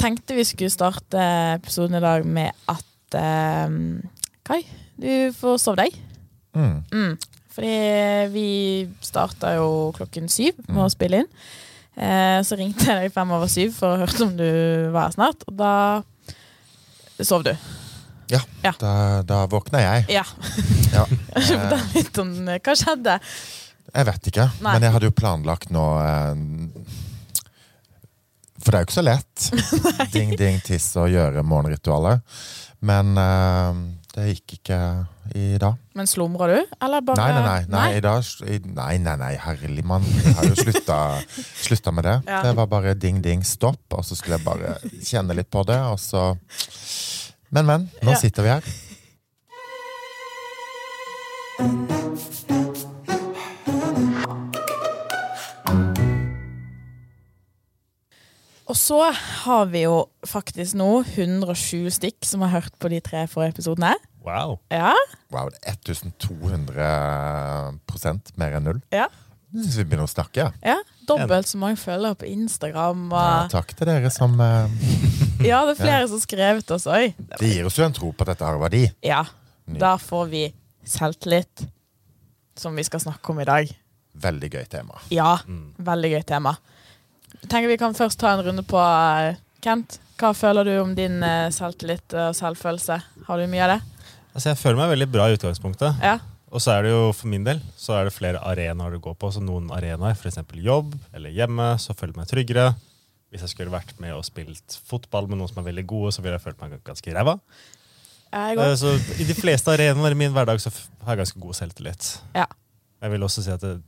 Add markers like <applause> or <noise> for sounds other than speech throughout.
tenkte vi skulle starte episoden i dag med at eh, Kai, du får sove deg. Mm. Mm. Fordi vi starta jo klokken syv med å spille inn. Eh, så ringte jeg deg fem over syv for å høre om du var her snart, og da sov du. Ja, Ja. Da, da våkna jeg. Ja. <laughs> Ja. <laughs> Eh, litt om eh, hva skjedde. jeg vet ikke, Nei. men jeg hadde jo planlagt nå eh, For det er jo ikke så lett. <laughs> ding, ding, tiss og gjøre morgenritualet. Men uh, det gikk ikke i dag. Men slumra du, eller bare Nei, nei, nei. nei, i dag, nei, nei, nei herlig mann. Jeg har jo slutta, <laughs> slutta med det. Ja. Det var bare ding, ding, stopp, og så skulle jeg bare kjenne litt på det, og så Men, men. Nå Ja. sitter vi her. Så har vi jo faktisk nå 107 stykk som har hørt på de tre forrige episodene. Wow. Ja, Wow, det er 1200% mer enn null. ja, Jeg vi begynner å snakke. Ja. ja. Dobbelt så mange følgere på Instagram. Ja, takk til dere som uh... <laughs> ja, det er flere som har skrevet oss òg. Det gir oss jo en tro på at dette har verdi. Ja, da får vi selvtillit, som vi skal snakke om i dag. Veldig gøy tema. Ja, Mm. veldig gøy tema. Tenker Vi kan først ta en runde på eh, Kent. Hva føler du om din eh, selvtillit og selvfølelse? Har du mye av det? Altså, jeg føler meg veldig bra i utgangspunktet. Ja. Og så er det jo for min del så er det flere arenaer du går på. Så noen arenaer, f.eks. jobb eller hjemme, så føler jeg meg tryggere. Hvis jeg skulle vært med og spilt fotball med noen som er veldig gode, så ville jeg følt meg ganske ræva. Eh. Så i de fleste arenaer i min hverdag så har jeg ganske god selvtillit. Ja. Jeg vil også si at jeg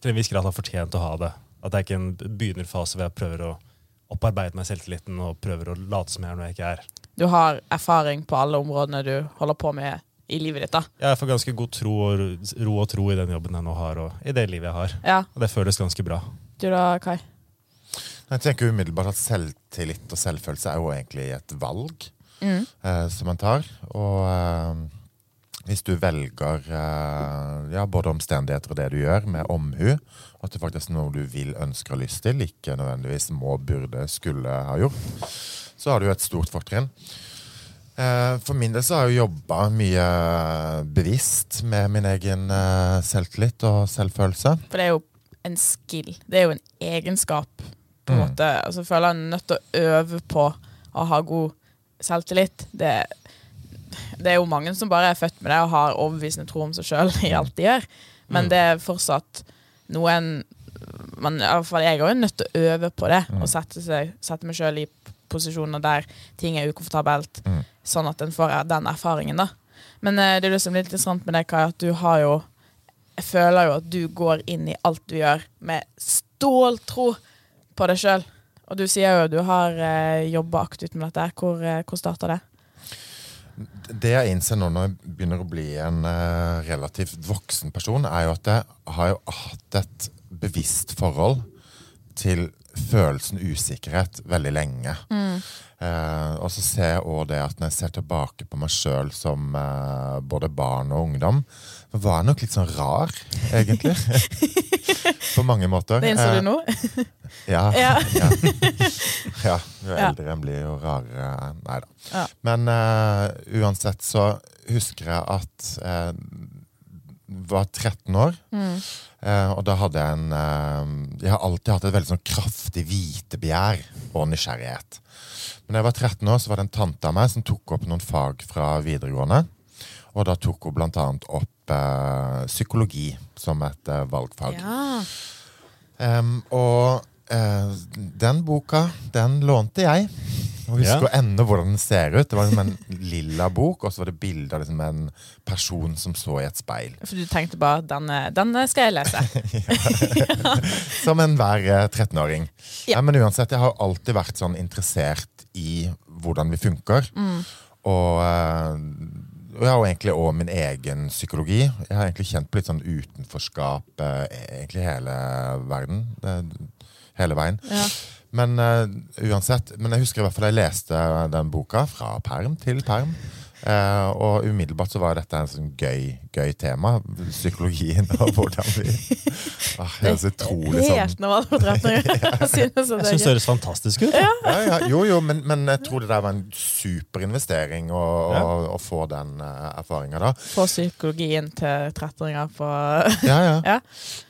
til en viss grad har fortjent å ha det. At det er ikke en begynnerfase hvor jeg prøver å opparbeide meg selvtilliten og prøver å late som jeg er noe jeg ikke er. Du har erfaring på alle områdene du holder på med i livet ditt. da. Jeg får ganske god tro og ro- ro og tro i den jobben jeg nå har, og i det livet jeg har. Ja, Og det føles ganske bra. Du da, Kai? Jeg tenker umiddelbart at selvtillit og selvfølelse er jo egentlig et valg Mm. eh, som man tar. Og eh, hvis du velger eh, ja, både omstendigheter og det du gjør, med omhu, at det faktisk er noe du vil, ønsker og lyst til, ikke nødvendigvis må, burde, skulle ha gjort, så har du jo et stort fortrinn. Eh, For min del så har jeg jo jobba mye bevisst med min egen eh, selvtillit og selvfølelse. For det er jo en skill. Det er jo en egenskap. på en Mm. måte. Altså, jeg føler jeg er nødt til å øve på å ha god selvtillit. Det, det er jo mange som bare er født med det og har overbevisende tro om seg sjøl i alt de gjør. Men Mm. det er fortsatt noen man, i hvert fall Jeg er jo nødt til å øve på det. Mm. Og sette, seg, sette meg sjøl i posisjoner der ting er ukomfortabelt. Mm. Sånn at en får den erfaringen, da. Men eh, det er det som litt interessant med deg, Kai, at du har jo Jeg føler jo at du går inn i alt du gjør med ståltro på deg sjøl. Og du sier jo at du har eh, jobba aktivt med dette. Hvor, eh, hvor starta det? Det jeg innser nå når jeg begynner å bli en uh, relativt voksen person, er jo at jeg har jo hatt et bevisst forhold til følelsen usikkerhet veldig lenge. Eh, og så ser jeg også det at når jeg ser tilbake på meg sjøl som eh, både barn og ungdom, så var jeg nok litt sånn rar, egentlig. <laughs> på mange måter. Det innså Eh, du nå? <laughs> Ja. Ja. ja. <laughs> ja. Jo eldre en blir, jo rarere Nei da. Ja. Men eh, uansett så husker jeg at jeg var 13 år. Mm. eh, og da hadde jeg en eh, Jeg har alltid hatt et veldig sånn kraftig vitebegjær og nysgjerrighet. Men da jeg var 13 år, så var det en tante av meg som tok opp noen fag fra videregående. Og da tok hun blant annet opp eh, psykologi som et valgfag. Ja. Em, og eh, den boka, den lånte jeg. Og husker Ja. ennå hvordan den ser ut. Det var liksom en <laughs> lilla bok, og så var det bilde av liksom en person som så i et speil. For du tenkte bare 'den, denne skal jeg lese. <laughs> Som enhver eh, 13-åring. Ja. Ja. men uansett, jeg har alltid vært sånn interessert i hvordan vi funker. Og, eh, og jeg har egentlig òg min egen psykologi. Jeg har egentlig kjent på litt sånn utenforskap eh, egentlig hele verden. eh, hele veien. Ja. Men uh, uansett, men jeg husker i hvert fall jeg leste den boka fra perm til perm. Eh, og umiddelbart så var dette en sånn gøy, gøy tema. Psykologien og <laughs> hvordan vi ah, Det høres utrolig sånn Helt 13-åringer. <laughs> Jeg syns det høres fantastisk ut. ja, ja, Jo, jo, men, men jeg tror det der var en superinvestering å, Ja. å, å få den uh, erfaringa da. Få psykologien til 13-åringer på <laughs> Ja, ja. Ja.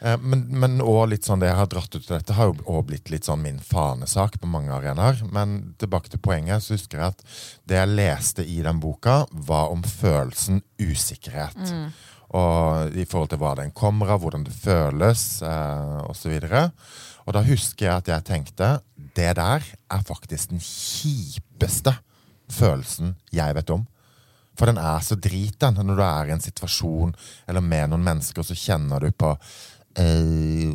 Eh, men, men også litt sånn det jeg har dratt ut til dette, har jo også blitt litt sånn min fanesak på mange arenaer. Men tilbake til poenget, så husker jeg at det jeg leste i den boka, var om følelsen usikkerhet. Og i forhold til hva den kommer av, hvordan det føles, eh, osv. Og, og da husker jeg at jeg tenkte det der er faktisk den kjipeste følelsen jeg vet om. For den er så drit, den. Når du er i en situasjon eller med noen mennesker, så kjenner du på eh,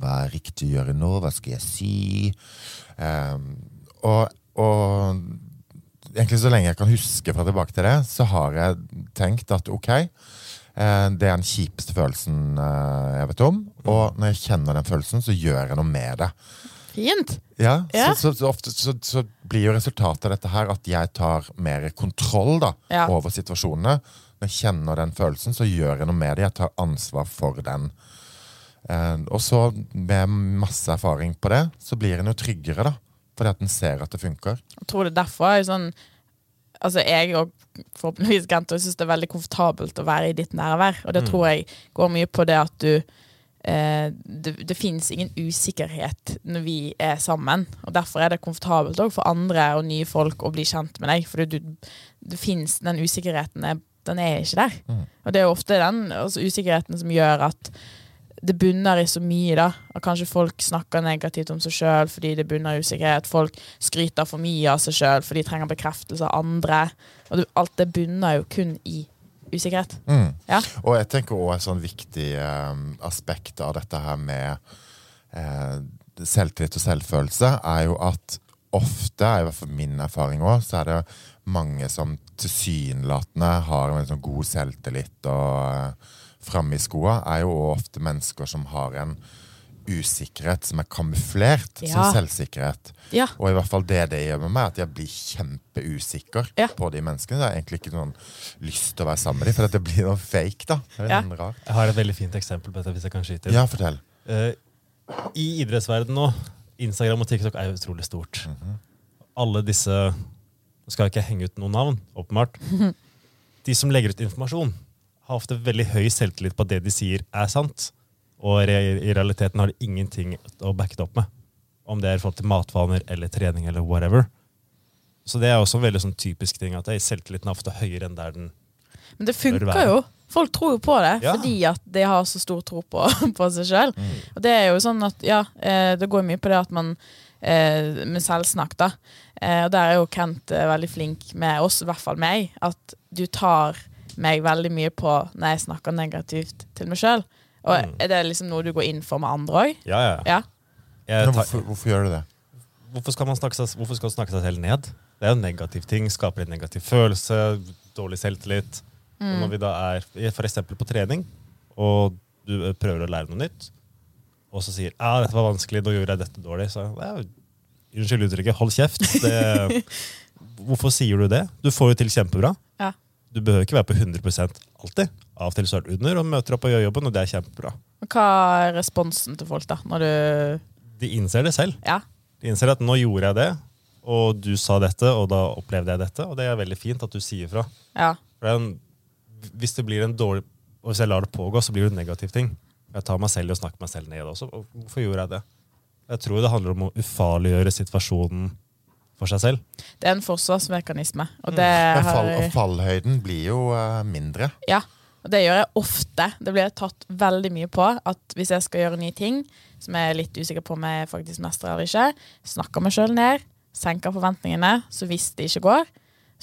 Hva er riktig å gjøre nå? Hva skal jeg si? Eh, og, og egentlig så lenge jeg kan huske fra tilbake til det, så har jeg tenkt at ok, eh, det er den kjipeste følelsen eh, jeg vet om. Og når jeg kjenner den følelsen, så gjør jeg noe med det. Fint. Ja, Ja. Så, så, så ofte så, så blir jo resultatet av dette her at jeg tar mer kontroll da, Ja. over situasjonene. Når jeg kjenner den følelsen, så gjør jeg noe med det. Jeg tar ansvar for den. Eh, og så, med masse erfaring på det, så blir en jo tryggere, da. Fordi at en ser at det funker. Jeg tror det er derfor jeg sånn Altså jeg og forhåpentligvis Gento syns det er veldig komfortabelt å være i ditt nærvær. Og det tror jeg går mye på det at du eh, Det, det fins ingen usikkerhet når vi er sammen. Og derfor er det komfortabelt òg for andre og nye folk å bli kjent med deg. For du, det finnes den usikkerheten er, den er ikke der. Og det er ofte den altså usikkerheten som gjør at det bunner i så mye, da. At kanskje folk snakker negativt om seg sjøl fordi det bunner i usikkerhet. Folk skryter for mye av seg sjøl fordi de trenger bekreftelse av andre. Og det, alt det bunner jo kun i usikkerhet. Mm. Ja. Og jeg tenker også et sånn viktig eh, aspekt av dette her med eh, selvtillit og selvfølelse, er jo at ofte, i hvert fall min erfaring òg, så er det mange som tilsynelatende har en sånn god selvtillit og eh, framme i skoa, er jo ofte mennesker som har en usikkerhet som er kamuflert Ja. som selvsikkerhet. Ja. Og i hvert fall det det gjør med meg, at jeg blir kjempeusikker Ja. på de menneskene. Jeg har egentlig ikke noen lyst til å være sammen med dem, for det blir noe fake, da. Det er Ja. sånn rart. Jeg har et veldig fint eksempel på dette. hvis jeg kan skyte inn. Ja, fortell. Uh, I idrettsverdenen nå, Instagram og TikTok er jo utrolig stort. Alle disse Nå skal jeg ikke henge ut noen navn, åpenbart. <laughs> De som legger ut informasjon, har ofte veldig høy selvtillit på at det de sier, er sant. Og re i realiteten har de ingenting å backe det opp med. Om det er i forhold til matvaner eller trening eller whatever. Så det er også en veldig sånn typisk ting at selvtilliten er ofte høyere enn der den Men det funker jo. Folk tror jo på det Ja. fordi at de har så stor tro på, <laughs> på seg sjøl. Mm. Og det er jo sånn at ja, eh, det går mye på det at man eh, Med selvsnakk, da. Eh, og der er jo Kent veldig flink med oss, i hvert fall meg, at du tar meg veldig mye på når jeg snakker negativt til meg sjøl. Og Mm. er det liksom noe du går inn for med andre òg? Ja, ja. Ja. Tar- hvorfor, hvorfor gjør du det? hvorfor skal man snakke seg, hvorfor skal man snakke seg selv ned? Det er jo en negativ ting. Skaper en negativ følelse, dårlig selvtillit. Og når vi da er f.eks. på trening, og du eh, prøver å lære noe nytt, og så sier ja, dette var vanskelig, nå gjorde jeg dette dårlig, så ja, unnskyld uttrykket, hold kjeft. Det, <laughs> hvorfor sier du det? Du får jo til kjempebra. Ja. Du behøver ikke være på 100% alltid. Av og til så er du under og møter opp og gjør jobben, og det er kjempebra. Hva er responsen til folk, da? Når du De innser det selv. Ja. De innser at nå gjorde jeg det, og du sa dette, og da opplevde jeg dette. Og det er veldig fint at du sier fra. ja. For det en, hvis det blir en dårlig Og hvis jeg lar det pågå, så blir det en negativ ting. Jeg tar meg selv og snakker meg selv ned også. Og Hvorfor gjorde jeg det? Jeg tror det handler om å ufarliggjøre situasjonen for seg selv. Det er en forsvarsmekanisme. Og har fall, og fallhøyden blir jo uh, mindre. Ja, og det gjør jeg ofte. Det blir jeg tatt veldig mye på. At hvis jeg skal gjøre nye ting, som jeg er litt usikker på om jeg faktisk mestrer eller ikke, snakker meg sjøl ned, senker forventningene, så hvis det ikke går,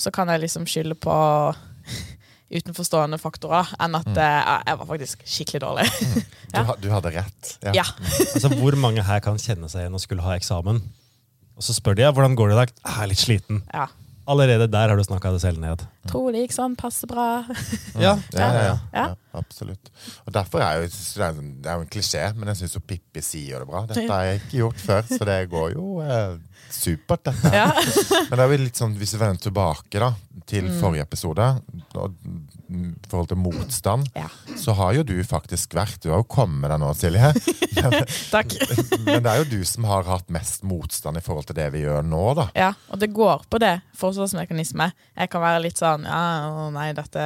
så kan jeg liksom skylde på <laughs> utenforstående faktorer enn at eh, jeg var faktisk skikkelig dårlig. Du, <laughs> Ja. du, du hadde rett. ja. <laughs> Altså, Hvor mange her kan kjenne seg igjen og skulle ha eksamen? Og så spør de ja, hvordan går det i dag. Jeg er litt sliten. ja. Allerede der har du snakka deg selv ned. Tror det gikk sånn passe bra. <laughs> <laughs> Ja, Ja, ja, ja, Ja. ja, absolutt. Og derfor er jo, det er sånn- det er jo en klisjé, men jeg syns jo Pippi sier det bra. Dette har jeg ikke gjort før, så det går jo eh, supert, dette. Ja. <laughs> Men det er jo litt sånn, hvis vi vender tilbake da, til Mm. forrige episode, mm, i forhold til motstand, Ja. så har jo du faktisk vært Du har jo kommet deg nå, Silje. <laughs> Takk. Men det er jo du som har hatt mest motstand i forhold til det vi gjør nå, da. Ja, og det går på det. Forsvarsmekanisme. Jeg kan være litt sånn Ja, å nei, dette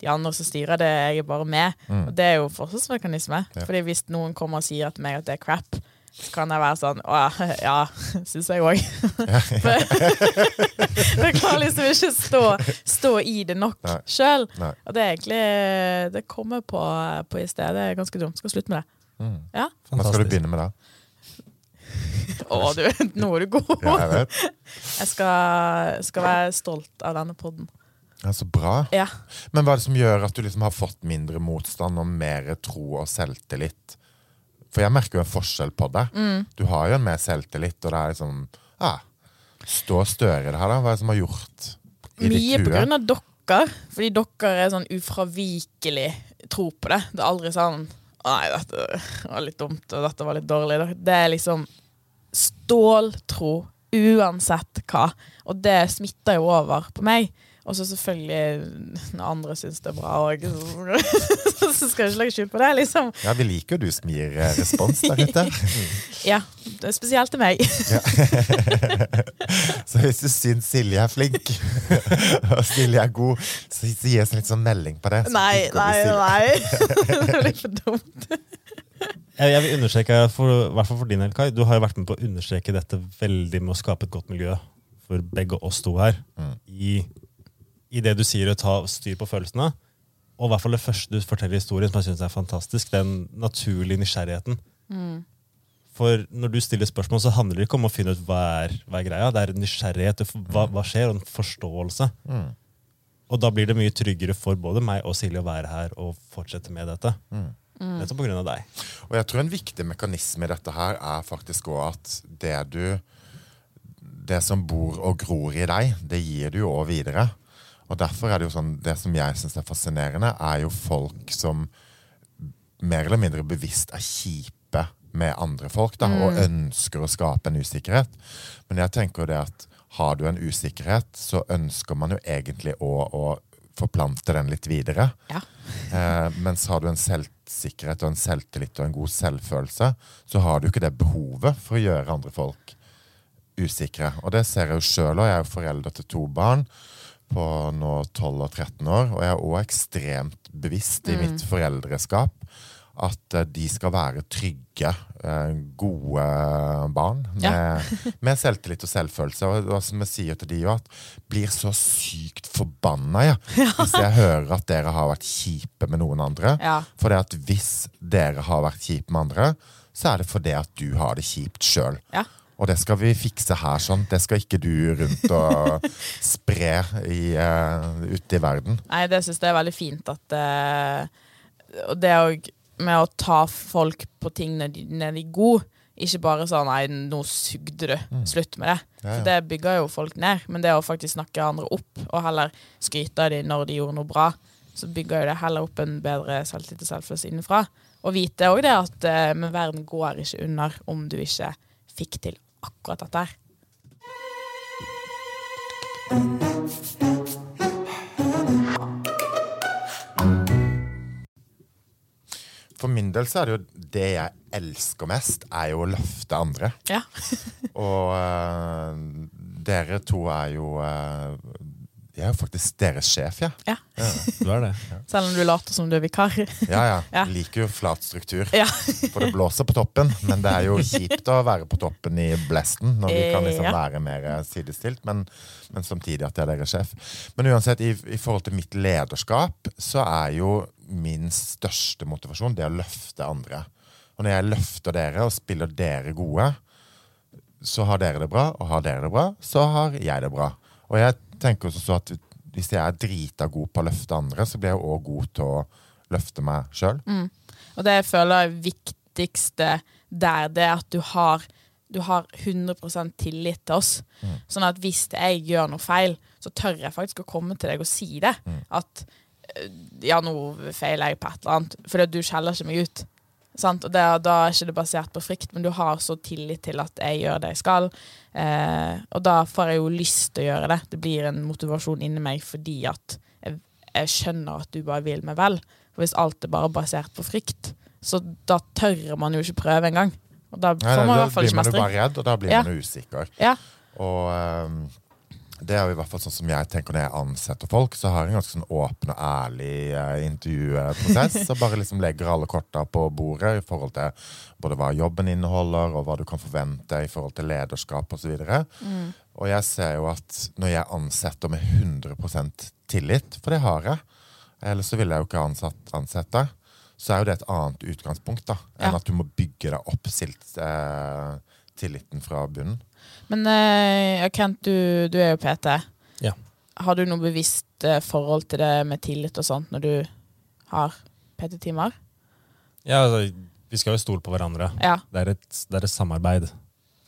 De andre som styrer det, jeg er bare med. Og det er jo forsvarsmekanisme. Ja. Fordi hvis noen kommer og sier til meg at det er crap, så kan jeg være sånn Å ja, <laughs> syns jeg òg. <laughs> jeg <laughs> klarer liksom ikke stå, stå i det nok sjøl. Og det er egentlig Det kommer på, på i stedet. Det er ganske dumt. Skal slutte med det. Mm. Ja. Hva skal du begynne med da? Å, du, nå er du god. Ja, jeg vet. Jeg skal, skal være stolt av denne podden. Ja, så bra. Ja. Men hva er det som gjør at du liksom har fått mindre motstand og mer tro og selvtillit? For jeg merker jo en forskjell på det. Mm. Du har jo en mer selvtillit, og det er liksom ja, Stå større i det her, da. Hva er det som har gjort i Mye ditt på hue? grunn av dokker. Fordi dokker er sånn ufravikelig tro på det. Det er aldri sånn Nei, dette var litt dumt, og dette var litt dårlig. Det er liksom ståltro uansett hva. Og det smitter jo over på meg. Og så selvfølgelig, når andre syns det er bra òg, <laughs> så skal jeg ikke legge skjul på det, liksom. Ja, Vi liker jo du som gir eh, respons der ute. <laughs> Ja, det er spesielt til meg. <laughs> Så hvis du syns Silje er flink, og Silje er god, så gi oss en litt sånn melding på det. så Nei, nei, nei. Det blir for dumt. Jeg, jeg vil understreke, for, i hvert fall for din del, Kai, du har jo vært med på å understreke dette veldig med å skape et godt miljø for begge oss to her. Mm. I, I det du sier å ta styr på følelsene. Og i hvert fall det første du forteller i historien, som jeg synes er fantastisk. Den naturlige nysgjerrigheten. For når du stiller spørsmål, så handler det ikke om å finne ut hva er, hva er greia. Det er nysgjerrighet. Hva, hva skjer? Og en forståelse. Mm. Og da blir det mye tryggere for både meg og Silje å være her og fortsette med dette. Mm. Nettopp på grunn av deg. Og jeg tror en viktig mekanisme i dette her er faktisk òg at det du Det som bor og gror i deg, det gir du jo òg videre. Og derfor er det jo sånn Det som jeg syns er fascinerende, er jo folk som mer eller mindre bevisst er kjipe med andre folk da, og ønsker å skape en usikkerhet. Men jeg tenker jo det at har du en usikkerhet, så ønsker man jo egentlig å, å forplante den litt videre. Ja. Eh, mens har du en selvsikkerhet og en selvtillit og en god selvfølelse, så har du ikke det behovet for å gjøre andre folk usikre. Og det ser jeg jo sjøl òg. Jeg er jo forelder til to barn på nå 12 og 13 år, og jeg er òg ekstremt bevisst i mitt foreldreskap at eh, de skal være trygge, eh, gode barn med, Ja. med selvtillit og selvfølelse. Og, og som jeg sier til de jo, at blir så sykt forbanna <laughs> ja, hvis jeg hører at dere har vært kjipe med noen andre. Ja. For det at hvis dere har vært kjipe med andre, så er det fordi at du har det kjipt sjøl. Og det skal vi fikse her sånn. Det skal ikke du rundt og spre i, uh, ute i verden. Nei, det syns jeg er veldig fint at Og uh, det òg med å ta folk på ting når de, når de er gode. Ikke bare sånn 'nei, nå sugde du', slutt med det. Mm. Ja, ja. For det bygger jo folk ned. Men det å faktisk snakke andre opp, og heller skryte av dem når de gjorde noe bra, så bygger jo det heller opp en bedre selvtillit og selvfølelse innenfra. Og vite òg det at uh, men verden går ikke under om du ikke fikk til akkurat dette her. For min del så er det jo det jeg elsker mest, er jo å løfte andre. Ja. <laughs> Og uh, dere to er jo eh, Jeg er jo faktisk deres sjef, ja. ja. Du er det. Selv om du later som du er vikar. Ja, ja. <laughs> Ja. Liker jo flat struktur. Ja. <laughs> For det blåser på toppen, men det er jo kjipt å være på toppen i blesten når vi kan liksom Ja. være mer sidestilt, men, men samtidig at jeg er deres sjef. Men uansett, i, i forhold til mitt lederskap, så er jo min største motivasjon det å løfte andre. Og når jeg løfter dere og spiller dere gode, så har dere det bra, og har dere det bra, så har jeg det bra. Og jeg tenker også så at hvis jeg er drita god på å løfte andre, så blir jeg òg god til å løfte meg sjøl. Og det jeg føler er viktigste der, det er at du har du har 100% tillit til oss. Mm. Sånn at hvis jeg gjør noe feil, så tør jeg faktisk å komme til deg og si det. Mm. At eh, ja, nå feiler jeg på et eller annet. Fordi du skjeller ikke meg ut. Sant? Og det, da er ikke det basert på frykt, men du har så tillit til at jeg gjør det jeg skal. Eh, og da får jeg jo lyst til å gjøre det. Det blir en motivasjon inni meg fordi at jeg, jeg skjønner at du bare vil meg vel. For hvis alt er bare basert på frykt, så da tør man jo ikke prøve engang. Og da får man i hvert fall blir man jo bare redd, og da blir Ja. man usikker. Ja. Og ehm, det er jo i hvert fall sånn som jeg tenker når jeg ansetter folk, så har jeg en ganske sånn åpen og ærlig eh, intervjuprosess. <laughs> og bare liksom legger alle korta på bordet i forhold til både hva jobben inneholder, og hva du kan forvente i forhold til lederskap osv. Mm. Og jeg ser jo at når jeg ansetter med 100% tillit, for det har jeg, ellers så ville jeg jo ikke ansatt, ansette, så er jo det et annet utgangspunkt da, enn Ja. at du må bygge deg opp silt, eh, tilliten fra bunnen. Men uh, Kent, du, du er jo PT. Ja. Har du noe bevisst uh, forhold til det med tillit og sånt når du har PT-timer? Ja, altså, vi skal jo stole på hverandre. Ja. Det er et, det er et samarbeid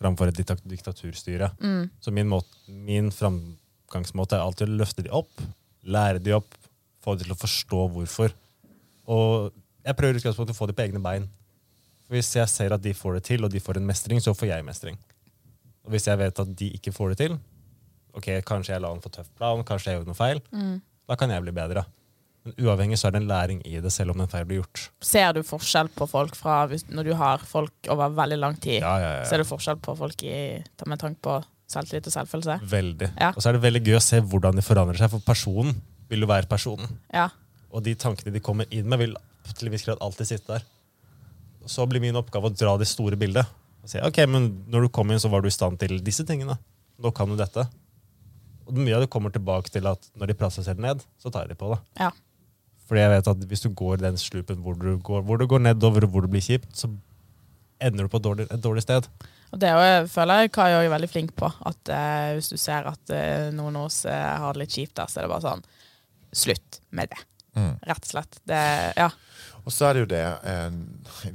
framfor et diktaturstyre. Mm. Så min, måte, min framgangsmåte er alltid å løfte de opp, lære de opp, få de til å forstå hvorfor. Og jeg prøver å få de på egne bein. Hvis jeg ser at de får det til, og de får en mestring, så får jeg mestring. Og hvis jeg vet at de ikke får det til, ok, kanskje jeg la en for tøff plan, kanskje jeg gjorde noe feil, Mm. da kan jeg bli bedre. Men uavhengig så er det en læring i det, selv om den feil blir gjort. Ser du forskjell på folk fra når du har folk over veldig lang tid? Ja, ja, ja. Ser du forskjell på folk i, med tanke på selvtillit og selvfølelse? Veldig. Ja. Og så er det veldig gøy å se hvordan de forandrer seg, for personen vil jo være personen. Ja. Og de tankene de kommer inn med, vil til en viss grad alltid sitte der. Så blir min oppgave å dra det store bildet. Og si, ok, men når du kom inn, så var du i stand til disse tingene. Nå kan du dette. Og mye av det kommer tilbake til at når de prater seg selv ned, så tar de på det. ja. Fordi jeg vet at hvis du går den slupen hvor du går, hvor du går nedover og hvor det blir kjipt, så ender du på et dårlig, et dårlig sted. Og det jeg føler jeg Kai er veldig flink på. At eh, Hvis du ser at eh, noen av oss eh, har det litt kjipt, der, så er det bare sånn Slutt med det. Mm. Rett og slett. Det, ja. Og så er det jo det eh,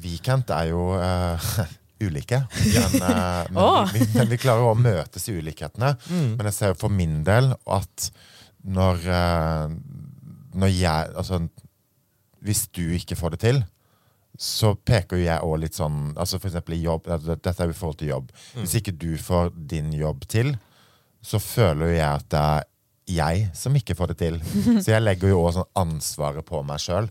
Weekend er jo eh, <laughs> ulike. Men, eh, men, oh. vi, men vi klarer å møtes i ulikhetene. Men jeg ser jo for min del at når, eh, når jeg Altså, hvis du ikke får det til, så peker jo jeg òg litt sånn altså For eksempel i jobb. Dette er jo i forhold til jobb. Hvis ikke du får din jobb til, så føler jo jeg at det er jeg som ikke får det til. <laughs> Så jeg legger jo også sånn ansvaret på meg sjøl.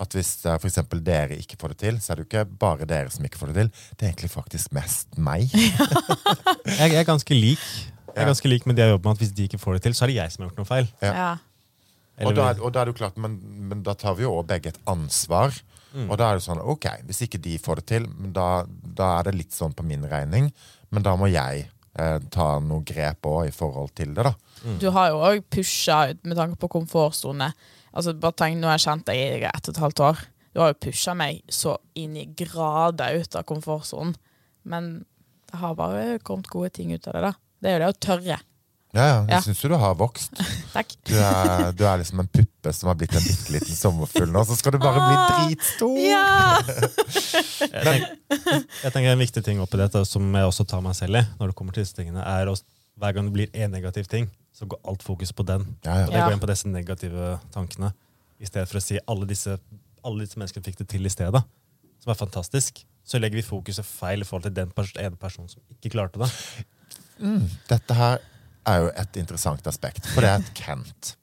At hvis eh, for eksempel dere ikke får det til, så er det jo ikke bare dere som ikke får det til. Det er egentlig faktisk mest meg. <laughs> Jeg, jeg er ganske lik. Jeg er ganske lik med det jeg jobber med, at hvis de ikke får det til, så er det jeg som har gjort noe feil. Ja. ja. Og da, er- og da er det jo klart, men, men da tar vi jo også begge et ansvar. Og da er det sånn, ok, hvis ikke de får det til, da, da er det litt sånn på min regning. Men da må jeg eh, ta noe grep òg i forhold til det, da. Du har jo òg pusha med tanke på komfortsone. Altså, bare tenk, Nå har jeg kjent deg i ett og et halvt år. Du har jo pusha meg så inn i grader ut av komfortsonen. Men det har bare kommet gode ting ut av det. da. Det er jo det å tørre. Ja, ja, jeg Ja. syns jo du har vokst. <laughs> Takk. Du er, du er liksom en puppe som har blitt en bitte liten sommerfugl nå, så skal du bare bli dritstor! Ja! <laughs> Jeg tenker, jeg tenker En viktig ting oppi dette som jeg også tar meg selv i, når det kommer til disse tingene, er å hver gang det blir en negativ ting, så går alt fokus på den. Ja, ja. Og det går inn på disse negative tankene, i stedet for å si alle disse, alle disse menneskene fikk det til i stedet. Som er fantastisk. Så legger vi fokuset feil i forhold til den pers ene personen som ikke klarte det. Dette her er jo et interessant aspekt, for det er et Kent.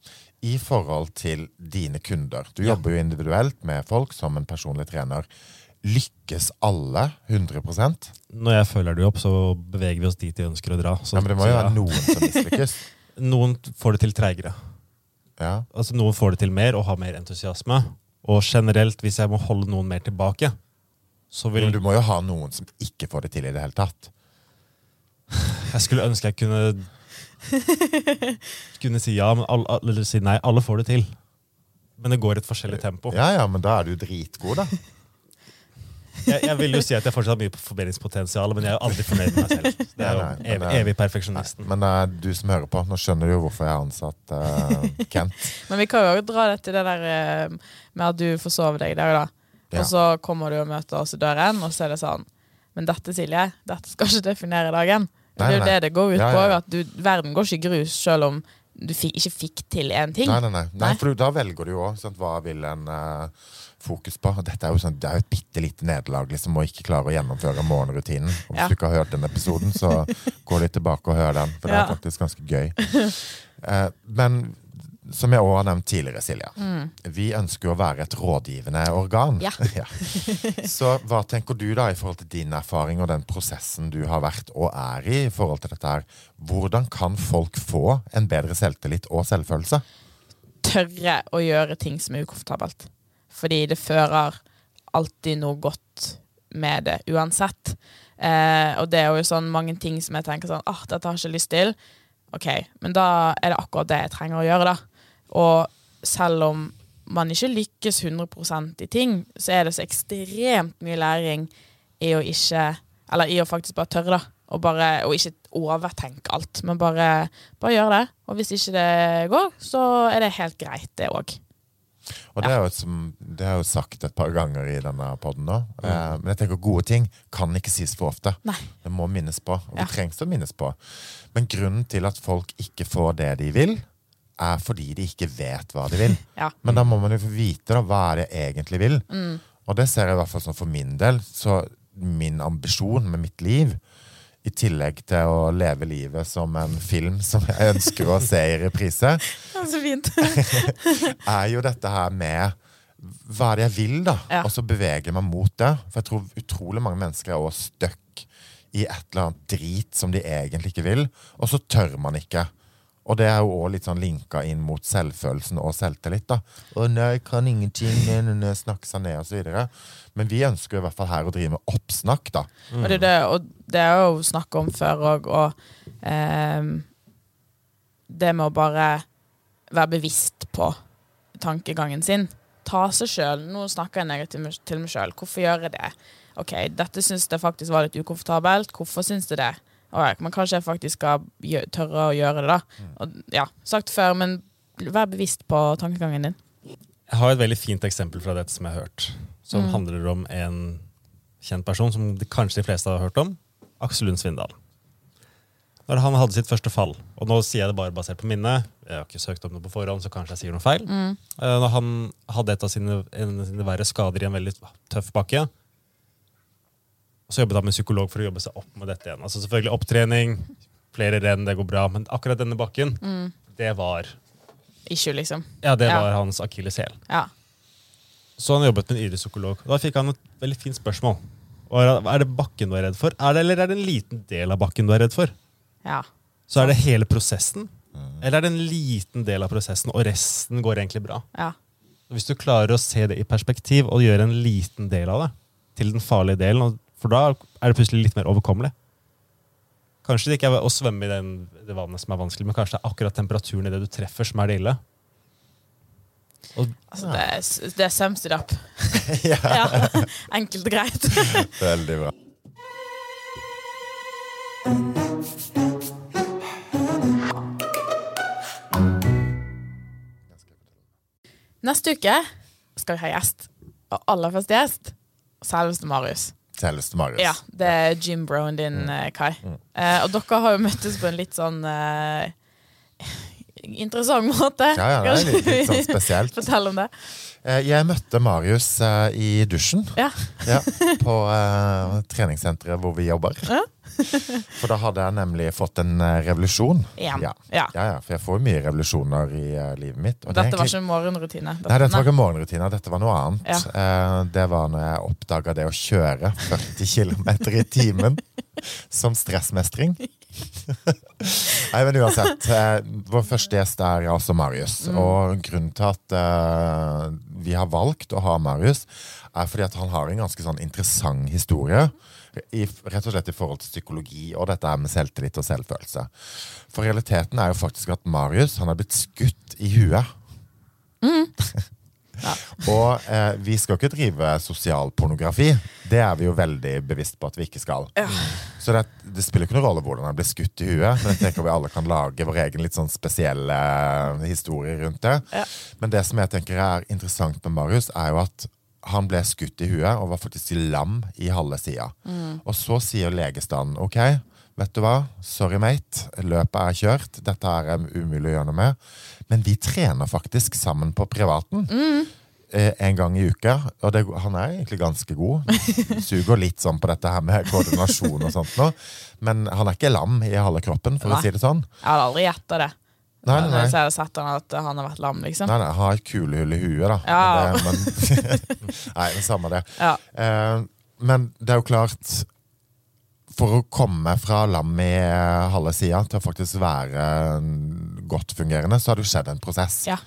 I forhold til dine kunder. Du jobber jo individuelt med folk som en personlig trener. Lykkes alle 100% Når jeg følger det opp, så beveger vi oss dit de ønsker å dra. Så, ja, Men det må jo jo ja. være noen som mislykkes. <laughs> Noen får det til treigere. Ja. Altså Noen får det til mer og har mer entusiasme. Og generelt, hvis jeg må holde noen mer tilbake, så vil Men du må jo ha noen som ikke får det til i det hele tatt. Jeg skulle ønske jeg kunne <laughs> Kunne si ja, men alle, eller si nei. Alle får det til. Men det går et forskjellig tempo. Ja, ja, men da er du dritgod, da. <laughs> Jeg, jeg vil jo si at jeg fortsatt har mye forbedringspotensial, men jeg er jo aldri fornøyd med meg selv. Det er jo Nei, nei, men evig, er- evig perfeksjonisten. Men uh, du som hører på, nå skjønner du jo hvorfor jeg har ansatt uh, Kent. <laughs> Men vi kan jo også dra det til det der eh, med at du forsover deg i dag, da. Ja. Og så kommer du og møter oss i døren, og så er det sånn Men dette, Silje, dette skal ikke definere dagen. Nei, det er jo det det går ut på. At du, verden går ikke i grus selv om du fi, ikke fikk til én ting. Nei, nei, nei. nei for da velger du jo òg hva vil en uh, fokus på. Dette er jo, sånn, det er jo et bitte lite nederlag liksom, å ikke klare å gjennomføre morgenrutinen. Hvis Ja. du ikke har hørt den episoden, så <laughs> gå litt tilbake og hør den, for det er Ja. faktisk ganske gøy. Uh, men som jeg òg har nevnt tidligere, Silja, vi ønsker jo å være et rådgivende organ. Ja. <laughs> Ja. Så hva tenker du da i forhold til din erfaring og den prosessen du har vært og er i i forhold til dette her? Hvordan kan folk få en bedre selvtillit og selvfølelse? Tørre å gjøre ting som er ukomfortabelt. Fordi det fører alltid noe godt med det, uansett. Eh, og det er jo sånn mange ting som jeg tenker sånn ah, dette har jeg ikke lyst til. Ok, men da er det akkurat det jeg trenger å gjøre, da. Og selv om man ikke lykkes 100 i ting, så er det så ekstremt mye læring i å ikke Eller i å faktisk bare tørre, da. Og, bare, og ikke overtenke alt, men bare, bare gjøre det. Og hvis ikke det går, så er det helt greit, det òg. Og det er, jo det er jo sagt et par ganger i denne podden nå. Eh, men jeg tenker gode ting kan ikke sies for ofte. Nei. Det må minnes på, og Ja. det trengs å minnes på. Men grunnen til at folk ikke får det de vil, er fordi de ikke vet hva de vil. Ja. Men da må man jo få vite da, hva er det jeg egentlig vil. Og det ser jeg i hvert fall sånn for min del. Så min ambisjon med mitt liv, i tillegg til å leve livet som en film som jeg ønsker å se i reprise, <laughs> Så fint. <laughs> er jo dette her med hva er det jeg vil, da? Ja. Og så beveger jeg meg mot det. For jeg tror utrolig mange mennesker er også stuck i et eller annet drit som de egentlig ikke vil, og så tør man ikke. Og det er jo også litt sånn linka inn mot selvfølelsen og selvtillit. da. Å nei, kan ingenting, snakke seg ned og videre. Men vi ønsker i hvert fall her å drive med oppsnakk, da. Og det, det, og det er jo snakk om før òg, og eh, det med å bare være bevisst på tankegangen sin. Ta seg sjøl. Nå snakker jeg negativt til meg sjøl. Hvorfor gjør jeg det? Ok, dette syns jeg faktisk var litt ukomfortabelt. Hvorfor syns du det? Alright, men kanskje jeg faktisk skal tørre å gjøre det, da. Og, ja, sagt før, men vær bevisst på tankegangen din. Jeg har et veldig fint eksempel fra dette som jeg har hørt. Som handler om en kjent person som de, kanskje de fleste har hørt om. Aksel Lund Svindal. Når han hadde sitt første fall, og nå sier jeg det bare basert på minnet, jeg har ikke søkt opp noe på forhånd, så kanskje jeg sier noe feil. Mm. Når han hadde et av sine, en sine verre skader i en veldig tøff bakke, så jobbet han med psykolog for å jobbe seg opp med dette igjen. Altså selvfølgelig opptrening, flere renn, det går bra, men akkurat denne bakken, det var, Issue, liksom. ja, det Ja. var hans akilleshæl. Ja. Så han jobbet med en idrettspsykolog. Da fikk han et veldig fint spørsmål. Er- Er det bakken du er redd for, er det, eller er det en liten del av bakken du er redd for? ja. Så er det hele prosessen, eller er det en liten del av prosessen, og resten går egentlig bra? ja. Hvis du klarer å se det i perspektiv og gjøre en liten del av det til den farlige delen, og- for da er det plutselig litt mer overkommelig. Kanskje det ikke er å svømme i den, det vannet som er vanskelig, men kanskje det er akkurat temperaturen i det du treffer, som er det ille. Og Altså, det, er, det er sums it up. ja, Ja. Enkelt og greit. <laughs> Veldig bra. Neste uke skal vi ha gjest. Og aller første gjest selveste Marius. Selveste Marius. Ja, Det er Jim Brown din, mm. Kai. Eh, og dere har jo møttes på en litt sånn eh, <laughs> interessant måte. Ja, ja, det er litt, litt sånn spesielt. <laughs> Fortell om det. Eh, Jeg møtte Marius eh, i dusjen Ja. ja, på eh, treningssenteret hvor vi jobber. Ja. <laughs> For da hadde jeg nemlig fått en eh, revolusjon. Ja. Ja. Ja, ja, for jeg får jo mye revolusjoner i uh, livet mitt. og det egentlig... Dette var ikke morgenrutine? morgenrutine. Nei, dette var ikke morgenrutine. dette var noe annet. Eh, det var når jeg oppdaga det å kjøre 40 km i timen <laughs> som stressmestring. <laughs> Nei, men uansett. Vår første gjest er altså Marius. Og grunnen til at uh, vi har valgt å ha Marius, er fordi at han har en ganske sånn interessant historie. I, rett og slett i forhold til psykologi og dette med selvtillit og selvfølelse. For realiteten er jo faktisk at Marius han er blitt skutt i huet. <laughs> Og eh, vi skal ikke drive sosialpornografi. Det er vi jo veldig bevisst på at vi ikke skal. Så det, det spiller ikke noen rolle hvordan han blir skutt i huet, men jeg tenker vi alle kan lage vår egen litt sånn spesielle eh, historie rundt det. Ja. Men det som jeg tenker er interessant med Marius, er jo at han ble skutt i huet og var faktisk lam i halve sida. Og så sier legestanden OK, vet du hva, sorry mate, løpet er kjørt, dette er umulig å gjøre noe med. Men vi trener faktisk sammen på privaten. Mm. En gang i uka, og det, han er egentlig ganske god. <laughs> Suger litt sånn på dette her med koordinasjon og sånt nå. Men han er ikke lam i halve kroppen, for Nei. å si det sånn. Jeg hadde aldri gjetta det. Nei, nei, nei. jeg hadde sett han at han har vært lam, liksom. Nei, nei, Ha har et kulehull i huet, da. Ja. Det, men, <laughs> nei, det samme det. Ja. Eh, men det er jo klart For å komme fra lam i halve sida til å faktisk være godt fungerende, så har det jo skjedd en prosess. Ja.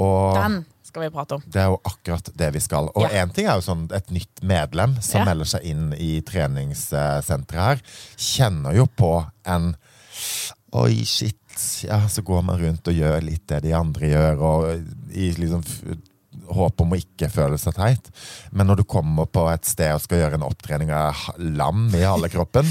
Og Den skal vi prate om. det er jo akkurat det vi skal. Og Ja. ting er jo sånn et nytt medlem som melder seg inn i treningssenteret her, kjenner jo på en Oi, shit. Ja, så går man rundt og gjør litt det de andre gjør, og i liksom håp om å ikke føle seg teit. Men når du kommer på et sted og skal gjøre en opptrening av lam i halve <laughs> kroppen,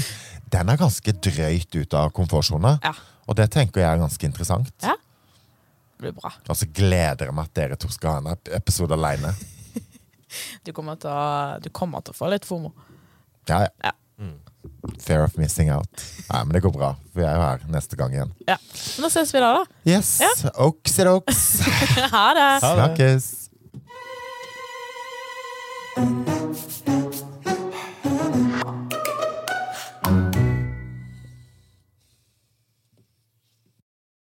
den er ganske drøyt ut av komfortsona. Ja. Og det tenker jeg er ganske interessant. Ja. Det blir bra. Og så gleder jeg meg at dere to skal ha en episode aleine. <laughs> Du kommer til å, du kommer til å få litt fomo. Ja, ja. Ja. Fair of missing out. Nei, men det går bra. Vi er jo her neste gang igjen. Ja. Nå ses vi da, da. Yes. Ja. Oxidox. <laughs> ha det. Snakkes.